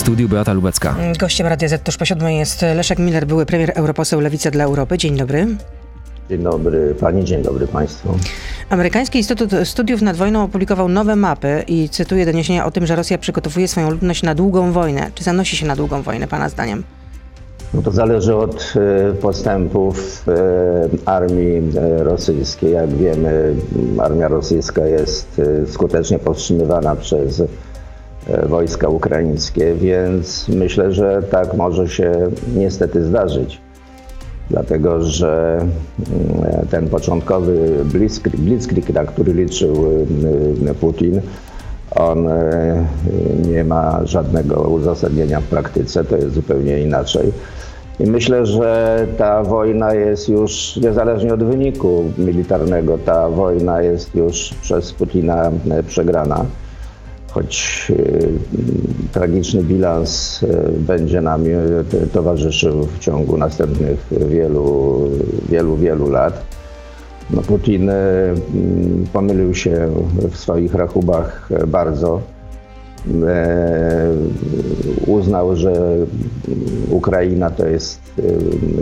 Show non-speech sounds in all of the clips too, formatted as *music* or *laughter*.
studiu Beata Lubecka. Gościem Radia Z tuż po siódmej jest Leszek Miller, były premier europoseł Lewica dla Europy. Dzień dobry. Dzień dobry Pani, dzień dobry Państwu. Amerykański Instytut Studiów nad Wojną opublikował nowe mapy i cytuję doniesienia o tym, że Rosja przygotowuje swoją ludność na długą wojnę. Czy zanosi się na długą wojnę, Pana zdaniem? No to zależy od e, postępów e, armii e, rosyjskiej. Jak wiemy, armia rosyjska jest skutecznie powstrzymywana przez wojska ukraińskie, więc myślę, że tak może się niestety zdarzyć. Dlatego, że mm, ten początkowy blitzkrieg, blitzkrieg na który liczył Putin, on nie ma żadnego uzasadnienia w praktyce, to jest zupełnie inaczej. I myślę, że ta wojna jest już, niezależnie od wyniku militarnego, ta wojna jest już przez Putina e, przegrana. Choć e, tragiczny bilans e, będzie nam towarzyszył w ciągu następnych wielu, wielu, wielu lat. No Putin pomylił się w swoich rachubach bardzo uznał, że Ukraina to jest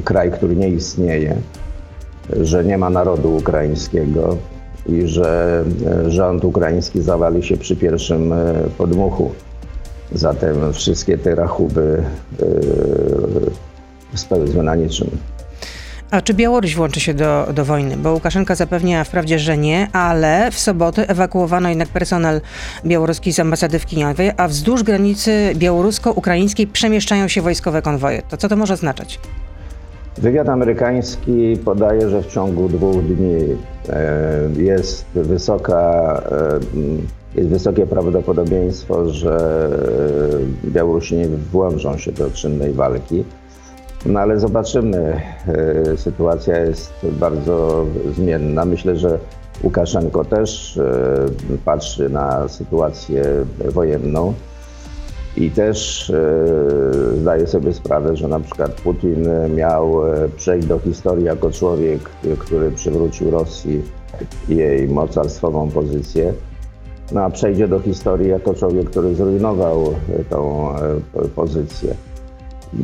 kraj, który nie istnieje, że nie ma narodu ukraińskiego i że e, rząd ukraiński zawali się przy pierwszym podmuchu. Zatem wszystkie te rachuby spełzły na niczym. A czy Białoruś włączy się do, do wojny? Bo Łukaszenka zapewnia wprawdzie, że nie, ale w sobotę ewakuowano jednak personel białoruski z ambasady w Kijowie, a wzdłuż granicy białorusko-ukraińskiej przemieszczają się wojskowe konwoje. To co to może znaczyć? Wywiad amerykański podaje, że w ciągu dwóch dni e, jest wysoka e, jest wysokie prawdopodobieństwo, że e, Białorusini włączą się do czynnej walki. No ale zobaczymy. Sytuacja jest bardzo zmienna. Myślę, że Łukaszenko też patrzy na sytuację wojenną i też e, zdaje sobie sprawę, że na przykład Putin miał przejść do historii jako człowiek, który przywrócił Rosji jej mocarstwową pozycję. No a przejdzie do historii jako człowiek, który zrujnował tą pozycję.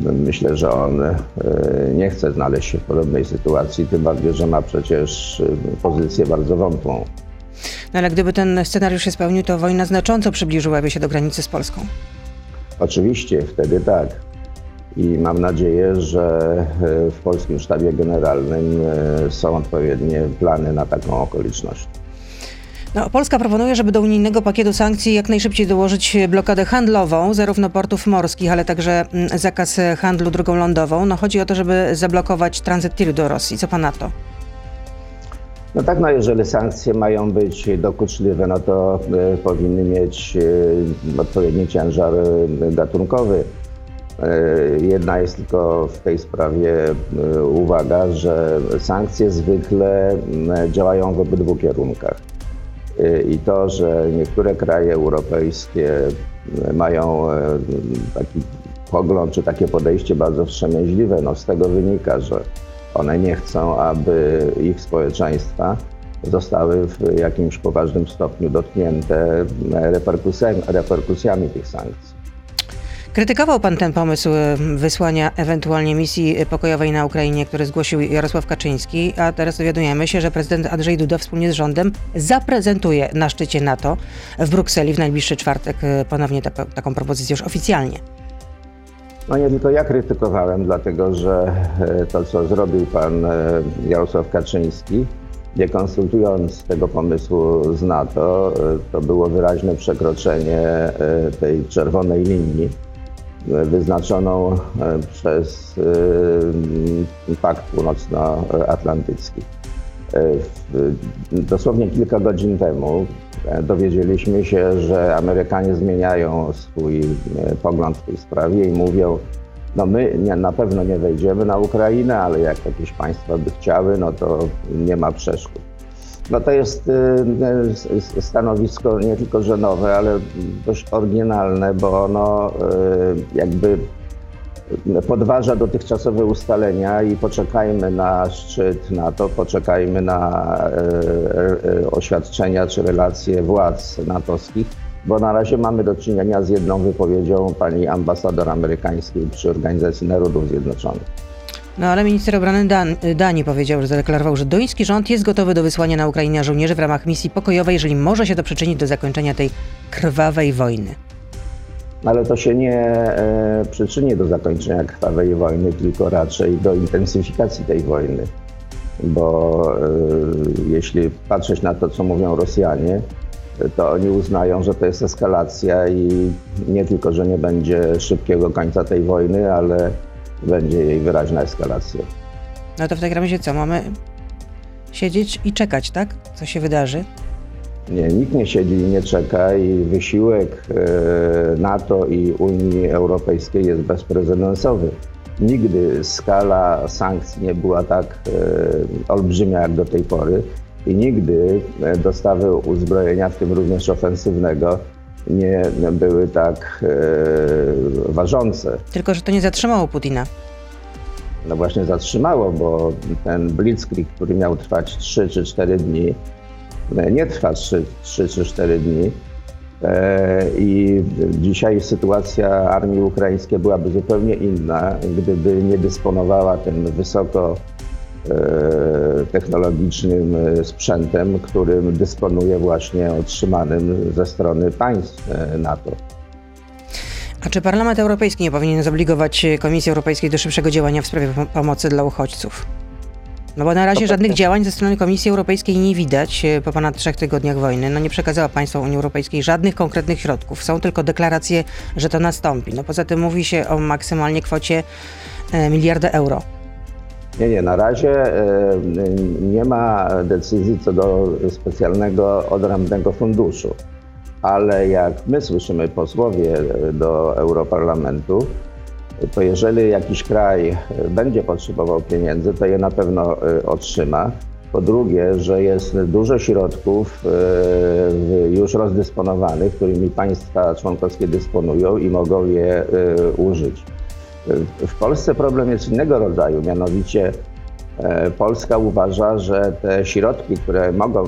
Myślę, że on e, nie chce znaleźć się w podobnej sytuacji, tym bardziej, że ma przecież e, pozycję bardzo wątłą. No ale gdyby ten scenariusz się spełnił, to wojna znacząco przybliżyłaby się do granicy z Polską. Oczywiście, wtedy tak. I mam nadzieję, że e, w Polskim Sztabie Generalnym są odpowiednie plany na taką okoliczność. No, Polska proponuje, żeby do unijnego pakietu sankcji jak najszybciej dołożyć blokadę handlową, zarówno portów morskich, ale także mm, zakaz handlu drogą lądową. No, chodzi o to, żeby zablokować tranzyt tiru do Rosji. Co pan na to? No tak, no jeżeli sankcje mają być dokuczliwe, no to y, powinny mieć y, odpowiedni ciężar y, gatunkowy. Jedna jest tylko w tej sprawie uwaga, że sankcje zwykle działają w obydwu kierunkach. I to, że niektóre kraje europejskie mają e, taki pogląd czy takie podejście bardzo wstrzemięźliwe, no z tego wynika, że one nie chcą, aby ich społeczeństwa zostały w jakimś poważnym stopniu dotknięte reperkusjami, tych sankcji. Krytykował pan ten pomysł e, wysłania ewentualnie misji pokojowej na Ukrainie, który zgłosił Jarosław Kaczyński, a teraz dowiadujemy się, że prezydent Andrzej Duda wspólnie z rządem zaprezentuje na szczycie NATO w Brukseli w najbliższy czwartek e, ponownie ta, taką propozycję już oficjalnie. No nie tylko ja krytykowałem, dlatego że e, to, co zrobił pan Jarosław Kaczyński, nie konsultując tego pomysłu z NATO, to było wyraźne przekroczenie tej czerwonej linii wyznaczoną e, przez e, Pakt Północnoatlantycki. E, dosłownie kilka godzin temu dowiedzieliśmy się, że Amerykanie zmieniają swój pogląd w tej sprawie i mówią, no my nie, na pewno nie wejdziemy na Ukrainę, ale jak jakieś państwa by chciały, no to nie ma przeszkód. No to jest stanowisko nie tylko że nowe, ale dość oryginalne, bo ono jakby podważa dotychczasowe ustalenia i poczekajmy na szczyt na to, poczekajmy na oświadczenia czy relacje władz natowskich bo na razie mamy do czynienia z jedną wypowiedzią pani ambasador amerykańskiej przy Organizacji Narodów Zjednoczonych. No ale minister obrony Dan Danii powiedział, że zadeklarował, że duński rząd jest gotowy do wysłania na Ukrainę żołnierzy w ramach misji pokojowej, jeżeli może się to przyczynić do zakończenia tej krwawej wojny. Ale to się nie e, przyczyni do zakończenia krwawej wojny, tylko raczej do intensyfikacji tej wojny. Bo e, jeśli patrzeć na to, co mówią Rosjanie, to oni uznają, że to jest eskalacja i nie tylko, że nie będzie szybkiego końca tej wojny, ale będzie jej wyraźna eskalacja. No to w takim razie co? Mamy siedzieć i czekać, tak? Co się wydarzy? Nie, nikt nie siedzi i nie czeka i wysiłek e, NATO i Unii Europejskiej jest bezprecedensowy. Nigdy skala sankcji nie była tak e, olbrzymia jak do tej pory i nigdy e, dostawy uzbrojenia, w tym również ofensywnego, nie były tak ważące. Tylko, że to nie zatrzymało Putina. No właśnie zatrzymało, bo ten blitzkrieg, który miał trwać 3 czy 4 dni, nie trwa 3, 3 czy 4 dni. E, I dzisiaj sytuacja armii ukraińskiej byłaby zupełnie inna, gdyby nie dysponowała tym wysoko E, technologicznym e, sprzętem, którym dysponuje właśnie otrzymanym ze strony państw e, NATO. A czy Parlament Europejski nie powinien zobligować Komisji Europejskiej do szybszego działania w sprawie pomocy dla uchodźców? No bo na razie żadnych działań ze strony Komisji Europejskiej nie widać po ponad trzech tygodniach wojny. No nie przekazała państwa Unii Europejskiej żadnych konkretnych środków. Są tylko deklaracje, że to nastąpi. No poza tym mówi się o maksymalnie kwocie miliarda euro. Nie, nie, na razie e, nie ma decyzji co do specjalnego odrębnego funduszu, ale jak my słyszymy posłowie do Europarlamentu, to jeżeli jakiś kraj będzie potrzebował pieniędzy, to je na pewno e, otrzyma. Po drugie, że jest dużo środków e, już rozdysponowanych, którymi państwa członkowskie dysponują i mogą je użyć. W Polsce problem jest innego rodzaju, mianowicie e, Polska uważa, że te środki, które mogą e,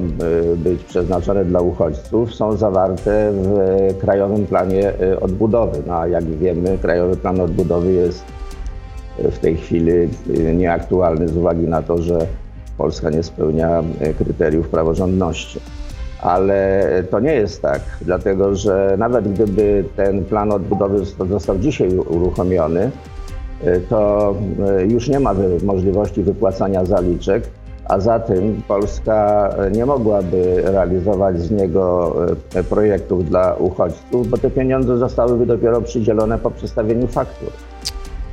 być przeznaczone dla uchodźców, są zawarte w Krajowym Planie e, Odbudowy. No, a jak wiemy, Krajowy Plan Odbudowy jest w tej chwili nieaktualny z uwagi na to, że Polska nie spełnia kryteriów praworządności. Ale to nie jest tak, dlatego że nawet gdyby ten plan odbudowy został dzisiaj uruchomiony, to y, już nie ma możliwości wypłacania zaliczek, a zatem Polska nie mogłaby realizować z niego projektów dla uchodźców, bo te pieniądze zostałyby dopiero przydzielone po przedstawieniu faktur.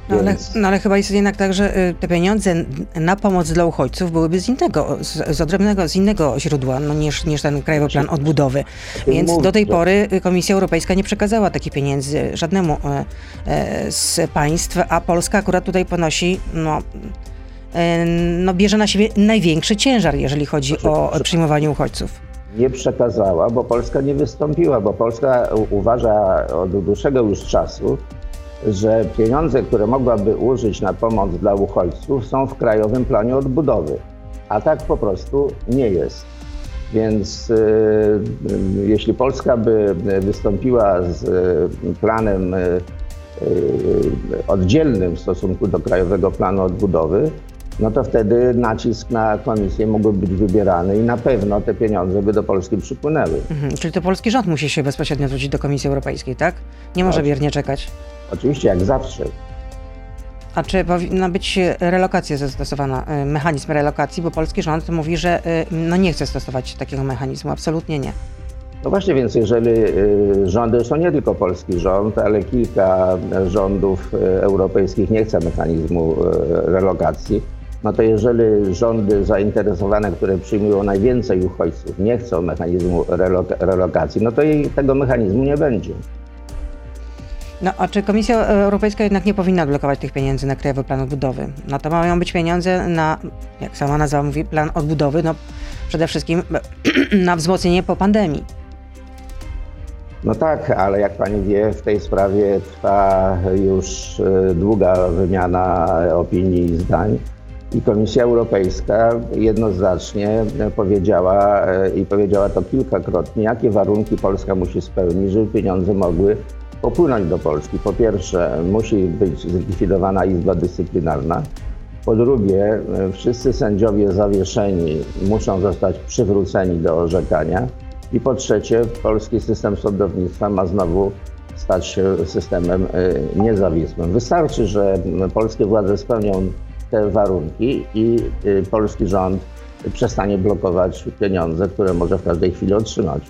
No ale, no ale, chyba jest jednak tak, że y, te pieniądze na pomoc dla uchodźców byłyby z innego, z, z odrębnego, z innego źródła no, niż, niż ten Krajowy Plan Odbudowy. Więc do tej pory y, Komisja Europejska nie przekazała takich pieniędzy żadnemu e, z państw, a Polska akurat tutaj ponosi no, no, bierze na siebie największy ciężar, jeżeli chodzi o przyjmowanie uchodźców. Nie przekazała, bo Polska nie wystąpiła, bo Polska uważa od dłuższego już czasu, że pieniądze, które mogłaby użyć na pomoc dla uchodźców, są w Krajowym Planie Odbudowy, a tak po prostu nie jest. Więc y, jeśli Polska by wystąpiła z y, planem y, oddzielnym w stosunku do Krajowego Planu Odbudowy, no to wtedy nacisk na komisję mógłby być wybierany i na pewno te pieniądze by do Polski przypłynęły. Mhm, czyli to polski rząd musi się bezpośrednio zwrócić do Komisji Europejskiej, tak? Nie może biernie czekać. Oczywiście, jak zawsze. A czy powinna być relokacja zastosowana, y, mechanizm relokacji, bo polski rząd mówi, że y, no nie chce stosować takiego mechanizmu, absolutnie nie. No właśnie, więc jeżeli rządy, zresztą nie tylko polski rząd, ale kilka rządów europejskich nie chce mechanizmu relokacji, no to jeżeli rządy zainteresowane, które przyjmują najwięcej uchodźców, nie chcą mechanizmu relokacji, no to i tego mechanizmu nie będzie. No a czy Komisja Europejska jednak nie powinna blokować tych pieniędzy na Krajowy Plan Odbudowy? No to mają być pieniądze na, jak sama nazwa mówi, plan odbudowy, no przede wszystkim *clears throat* na wzmocnienie po pandemii. No tak, ale jak pani wie, w tej sprawie trwa już e, długa wymiana opinii i zdań. I Komisja Europejska jednoznacznie powiedziała i powiedziała to kilkakrotnie, jakie warunki Polska musi spełnić, żeby pieniądze mogły popłynąć do Polski. Po pierwsze, musi być zlikwidowana Izba Dyscyplinarna. Po drugie, wszyscy sędziowie zawieszeni muszą zostać przywróceni do orzekania. I po trzecie, polski system sądownictwa ma znowu stać się systemem y, niezawisłym. Wystarczy, że polskie władze spełnią te warunki i y, polski rząd przestanie blokować pieniądze, które może w każdej chwili otrzymać.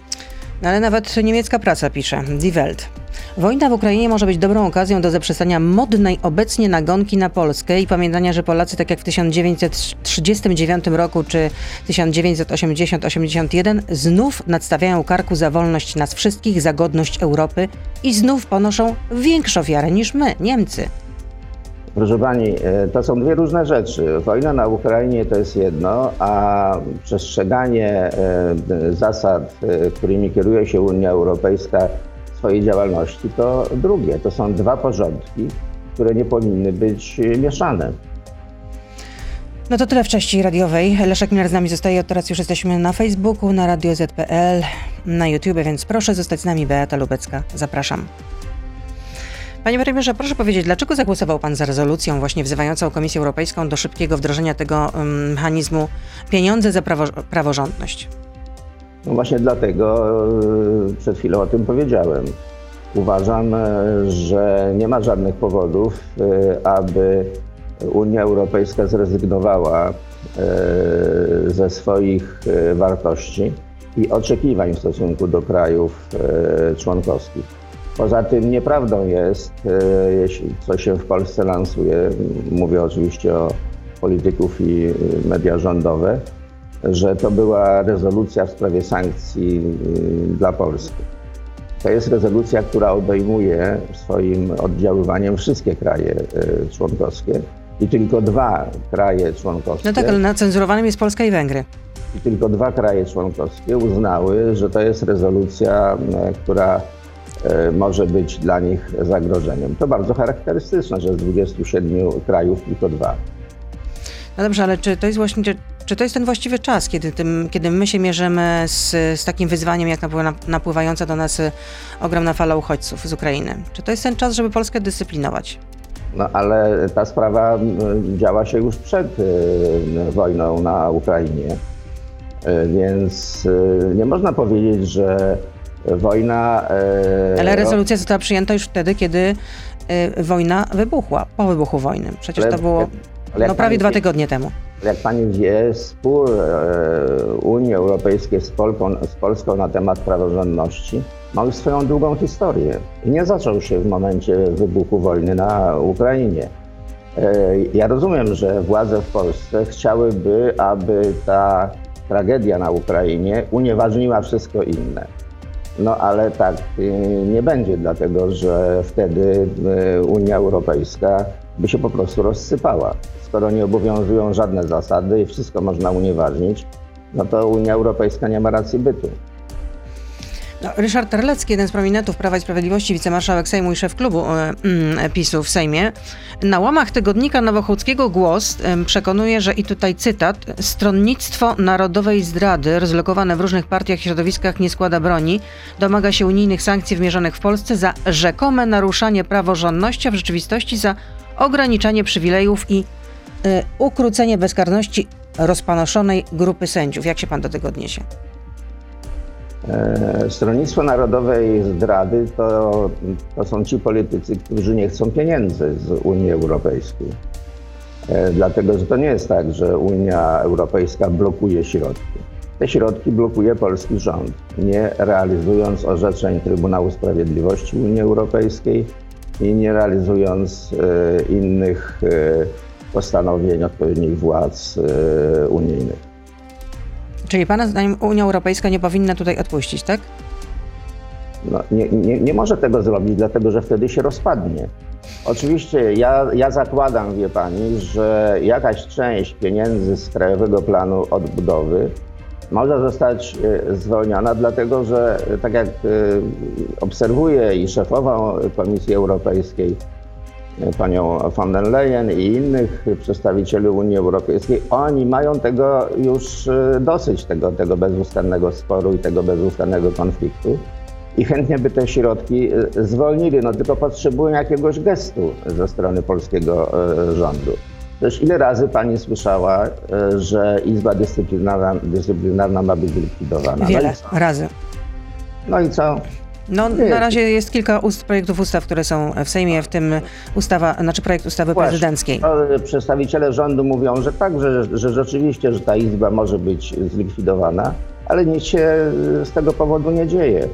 No ale nawet niemiecka prasa pisze, Die Welt. Wojna w Ukrainie może być dobrą okazją do zaprzestania modnej obecnie nagonki na Polskę i pamiętania, że Polacy tak jak w 1939 roku czy 1980-81 znów nadstawiają karku za wolność nas wszystkich, za godność Europy i znów ponoszą większą wiarę niż my, Niemcy. Proszę Pani, e, to są dwie różne rzeczy. Wojna na Ukrainie to jest jedno, a przestrzeganie e, zasad, e, którymi kieruje się Unia Europejska swojej działalności, to drugie. To są dwa porządki, które nie powinny być mieszane. No to tyle w części radiowej. Leszek Miller z nami zostaje, od teraz już jesteśmy na Facebooku, na Radio ZPL, na YouTube, więc proszę zostać z nami. Beata Lubecka, zapraszam. Panie premierze, proszę powiedzieć, dlaczego zagłosował pan za rezolucją właśnie wzywającą Komisję Europejską do szybkiego wdrożenia tego mechanizmu pieniądze za prawo, praworządność? No właśnie dlatego e, przed chwilą o tym powiedziałem. Uważam, e, że nie ma żadnych powodów, e, aby Unia Europejska zrezygnowała ze swoich wartości i oczekiwań w stosunku do krajów członkowskich. Poza tym nieprawdą jest, co się w Polsce lansuje, mówię oczywiście o polityków i media rządowe, że to była rezolucja w sprawie sankcji dla Polski. To jest rezolucja, która obejmuje swoim oddziaływaniem wszystkie kraje członkowskie i tylko dwa kraje członkowskie. No tak, ale na cenzurowanym jest Polska i Węgry. I tylko dwa kraje członkowskie uznały, że to jest rezolucja, która E, może być dla nich zagrożeniem. To bardzo charakterystyczne, że z 27 krajów tylko dwa. No dobrze, ale czy to jest właśnie, czy, to jest ten właściwy czas, kiedy, tym, kiedy my się mierzymy z, z takim wyzwaniem, jak napływająca do nas ogromna fala uchodźców z Ukrainy? Czy to jest ten czas, żeby Polskę dyscyplinować? No ale ta sprawa działa się już przed y, wojną na Ukrainie, y, więc y, nie można powiedzieć, że wojna. Ale rezolucja została przyjęta już wtedy, kiedy wojna wybuchła, po wybuchu wojny. Przecież ale, to było no, prawie dwa tygodnie temu. Jak pani wie, spór e, Unii Europejskiej z, Polką, z Polską na temat praworządności ma już swoją długą historię. I nie zaczął się w momencie wybuchu wojny na Ukrainie. Ja rozumiem, że władze w Polsce chciałyby, aby ta tragedia na Ukrainie unieważniła wszystko inne. No ale tak y, nie będzie, dlatego że wtedy y, Unia Europejska by się po prostu rozsypała. Skoro nie obowiązują żadne zasady i wszystko można unieważnić, no to Unia Europejska nie ma racji bytu. No, Ryszard Terlecki, jeden z prominentów Prawa i Sprawiedliwości, wicemarszałek Sejmu i szef klubu e, mm, PiSu w Sejmie, na łamach tygodnika Nowochódzkiego Głos e, przekonuje, że i tutaj cytat, stronnictwo narodowej zdrady rozlokowane w różnych partiach i środowiskach nie składa broni, domaga się unijnych sankcji wymierzonych w Polsce za rzekome naruszanie praworządności, a w rzeczywistości za ograniczanie przywilejów i e, ukrócenie bezkarności rozpanoszonej grupy sędziów. Jak się pan do tego odniesie? E, Stronnictwo Narodowej Zdrady to, to są ci politycy, którzy nie chcą pieniędzy z Unii Europejskiej. E, dlatego, że to nie jest tak, że Unia Europejska blokuje środki. Te środki blokuje polski rząd, nie realizując orzeczeń Trybunału Sprawiedliwości Unii Europejskiej i nie realizując e, innych postanowień odpowiednich władz unijnych. Czyli Pana zdaniem Unia Europejska nie powinna tutaj odpuścić, tak? No, nie, nie, nie może tego zrobić, dlatego że wtedy się rozpadnie. Oczywiście ja, ja zakładam, wie Pani, że jakaś część pieniędzy z Krajowego Planu Odbudowy może zostać e, zwolniona, dlatego że tak jak e, obserwuję i szefową Komisji Europejskiej panią von der Leyen i innych przedstawicieli Unii Europejskiej, oni mają tego już e, dosyć, tego, tego bezustannego sporu i tego bezustannego konfliktu. I chętnie by te środki e, zwolnili, no tylko potrzebują jakiegoś gestu ze strony polskiego e, rządu. Też ile razy pani słyszała, że Izba Dyscyplinarna, dyscyplinarna ma być likwidowana? Wiele no razy. No i co? No, Nie. na razie jest kilka ust, projektów ustaw, które są w Sejmie, w tym ustawa, znaczy projekt ustawy Właśnie. prezydenckiej. Przedstawiciele rządu mówią, że tak, że, że rzeczywiście, że ta izba może być zlikwidowana, ale nic się z tego powodu nie dzieje.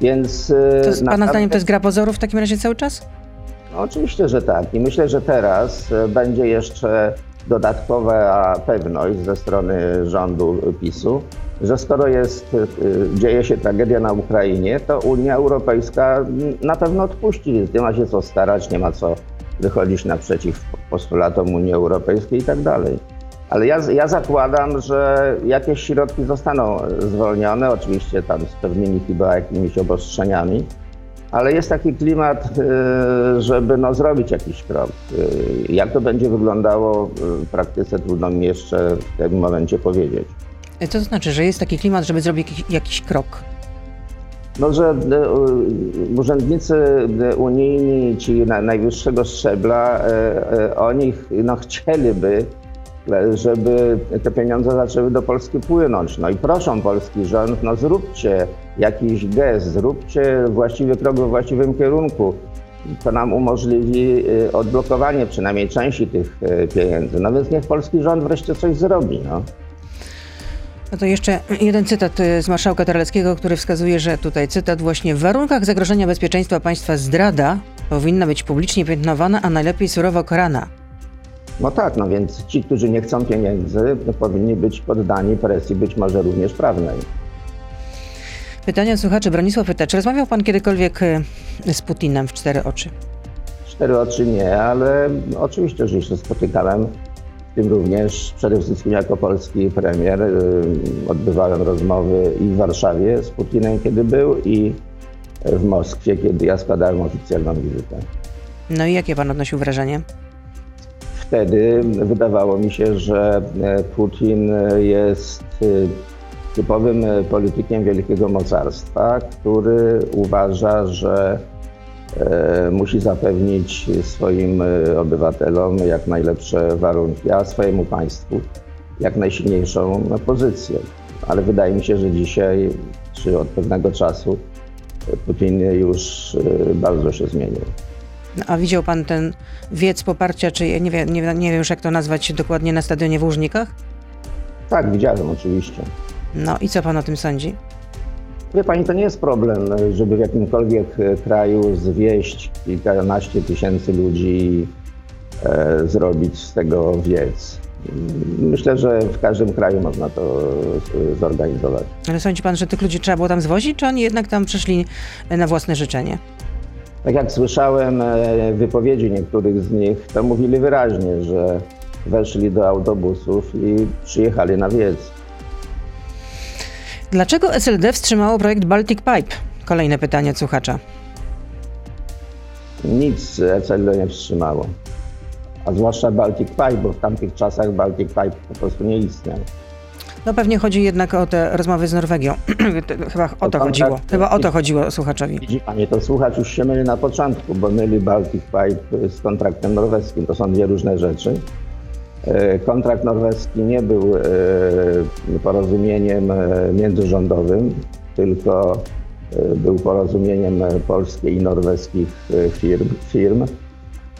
Więc To e, z Pana naprawdę- zdaniem to jest gra pozorów w takim razie cały czas? No, oczywiście, że tak. I myślę, że teraz e, będzie jeszcze dodatkowa pewność ze strony rządu PiSu, że skoro jest, e, dzieje się tragedia na Ukrainie, to Unia Europejska na pewno odpuści. Nie ma się co starać, nie ma co wychodzić naprzeciw postulatom Unii Europejskiej i tak dalej. Ale ja, ja zakładam, że jakieś środki zostaną zwolnione, oczywiście tam z pewnymi chyba jakimiś obostrzeniami, ale jest taki klimat, y, żeby no, zrobić jakiś krok. Y, Jak to będzie wyglądało w praktyce, trudno mi jeszcze w tym momencie powiedzieć. Co to znaczy, że jest taki klimat, żeby zrobić jakiś, jakiś krok? No, że y, urzędnicy y, unijni, ci na, najwyższego szczebla, oni no, chcieliby, żeby te pieniądze zaczęły do Polski płynąć. No i proszą polski rząd, no zróbcie jakiś gest, zróbcie właściwy krok we właściwym kierunku. To nam umożliwi odblokowanie przynajmniej części tych pieniędzy. No więc niech polski rząd wreszcie coś zrobi. No. No to jeszcze jeden cytat y, z marszałka Terleckiego, który wskazuje, że tutaj cytat właśnie w warunkach zagrożenia bezpieczeństwa państwa zdrada powinna być publicznie piętnowana, a najlepiej surowo karana. No tak, no więc ci, którzy nie chcą pieniędzy, no, powinni być poddani presji, być może również prawnej. Pytanie od słuchaczy. Bronisław pyta, czy rozmawiał pan kiedykolwiek y, z Putinem w cztery oczy? Cztery oczy nie, ale oczywiście, że się spotykałem, w tym również przede wszystkim jako polski premier. y, Odbywałem rozmowy i w Warszawie z Putinem, kiedy był, i w Moskwie, kiedy ja składałem oficjalną wizytę. No i jakie pan odnosił wrażenie? Wtedy wydawało mi się, że e, Putin jest y, typowym e, politykiem wielkiego mocarstwa, który uważa, że e, musi zapewnić swoim e, obywatelom jak najlepsze warunki, a swojemu państwu jak najsilniejszą pozycję. Ale wydaje mi się, że dzisiaj, czy od pewnego czasu, e, Putin już e, bardzo się zmienił. No, a widział pan ten wiec poparcia, czy nie, wiem, nie, nie wiem już jak to nazwać dokładnie, na stadionie w Łużnikach? Tak, widziałem oczywiście. No i co pan o tym sądzi? Wie pani, to nie jest problem, żeby w jakimkolwiek e, kraju zwieść kilkanaście tysięcy ludzi i e, zrobić z tego wiec. Myślę, że w każdym kraju można to e, zorganizować. Ale sądzi pan, że tych ludzi trzeba było tam zwozić, czy oni jednak tam przyszli e, na własne życzenie? Tak jak słyszałem wypowiedzi niektórych z nich, to mówili wyraźnie, że weszli do autobusów i przyjechali na wiec. Dlaczego SLD wstrzymało projekt Baltic Pipe? Kolejne pytanie od słuchacza. Nic ECL nie wstrzymało. A zwłaszcza Baltic Pipe, bo w tamtych czasach Baltic Pipe po prostu nie istniał. No pewnie chodzi jednak o te rozmowy z Norwegią. *clears throat* To Chyba o to tam chodziło. tak- Chyba o to chodziło słuchaczowi. Widzi Pani, to słuchacz już się myli na początku, bo myli Baltic Pipe z kontraktem norweskim. To są dwie różne rzeczy. E, Kontrakt norweski nie był e, porozumieniem e, międzyrządowym, tylko był porozumieniem polskich i norweskich firm. firm.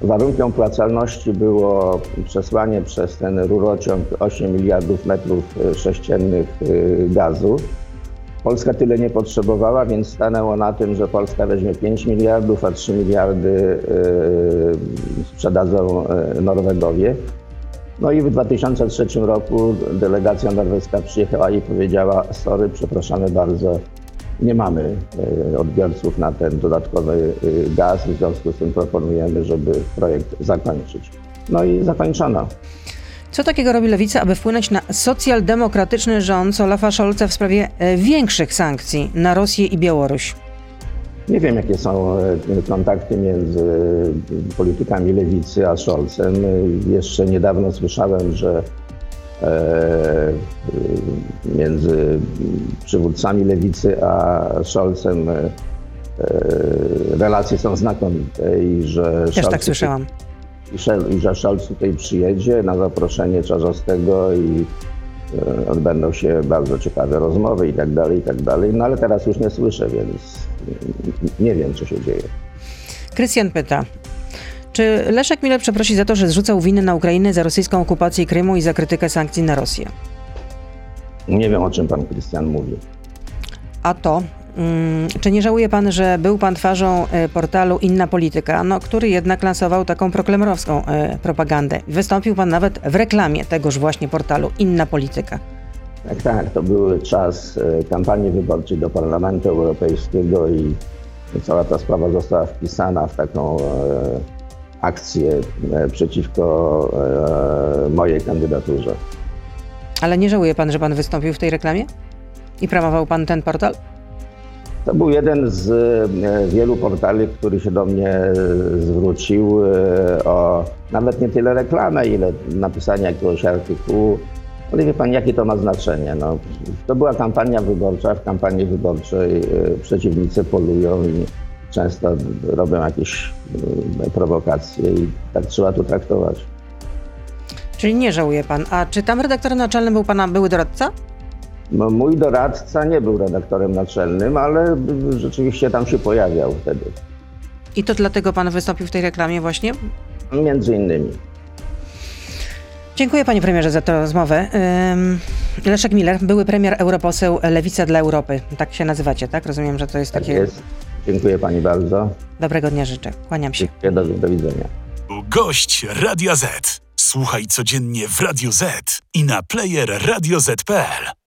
Warunkiem opłacalności było przesłanie przez ten rurociąg 8 miliardów metrów sześciennych gazu. Polska tyle nie potrzebowała, więc stanęło na tym, że Polska weźmie 5 miliardów, a 3 miliardy sprzedadzą Norwegowie. No i w 2003 roku delegacja norweska przyjechała i powiedziała: Sorry, przepraszamy bardzo, nie mamy yy, odbiorców na ten dodatkowy yy, gaz, w związku z tym proponujemy, żeby projekt zakończyć. No i zakończono. Co takiego robi Lewica, aby wpłynąć na socjaldemokratyczny rząd Olafa Scholza w sprawie e, większych sankcji na Rosję i Białoruś? Nie wiem, jakie są e, kontakty między politykami lewicy a Scholzem. E, Jeszcze niedawno słyszałem, że e, między przywódcami lewicy a Scholzem e, relacje są znakomite i że Też Scholz tak słyszałam. i, że Scholz tutaj przyjedzie na zaproszenie Czarzostego i e, odbędą się bardzo ciekawe rozmowy i tak dalej, i tak dalej. No ale teraz już nie słyszę, więc nie wiem, co się dzieje. Krystian pyta. Czy Leszek Miller przeprosi za to, że zrzucał winy na Ukrainę za rosyjską okupację Krymu i za krytykę sankcji na Rosję? Nie wiem, o czym pan Krystian mówi. A to, mm, czy nie żałuje pan, że był pan twarzą e, portalu Inna Polityka, no, który jednak lansował taką proklemerowską e, propagandę? Wystąpił pan nawet w reklamie tegoż właśnie portalu Inna Polityka. Tak, tak, to był czas e, kampanii wyborczej do Parlamentu Europejskiego i cała ta sprawa została wpisana w taką e, akcję e, przeciwko mojej kandydaturze. Ale nie żałuje pan, że pan wystąpił w tej reklamie? I promował pan ten portal? To był jeden z wielu portali, który się do mnie zwrócił o nawet nie tyle reklamę, ile napisanie jakiegoś artykułu. Ale wie pan, jakie to ma znaczenie? No, to była kampania wyborcza. W kampanii wyborczej e, przeciwnicy polują i często robią jakieś e, prowokacje i tak trzeba to traktować. Czyli nie żałuje pan. A czy tam redaktorem naczelnym był pana były doradca? No, mój doradca nie był redaktorem naczelnym, ale rzeczywiście tam się pojawiał wtedy. I to dlatego pan wystąpił w tej reklamie właśnie? Między innymi. Dziękuję panie premierze za tę rozmowę. Leszek Miller, były premier europoseł Lewica dla Europy. Tak się nazywacie, tak? Rozumiem, że to jest Tak takie... jest. Dziękuję pani bardzo. Dobrego dnia życzę. Kłaniam się. Dziękuję, do, do widzenia. Gość Radia Z. Słuchaj codziennie w Radio Z i na player radioz.pl.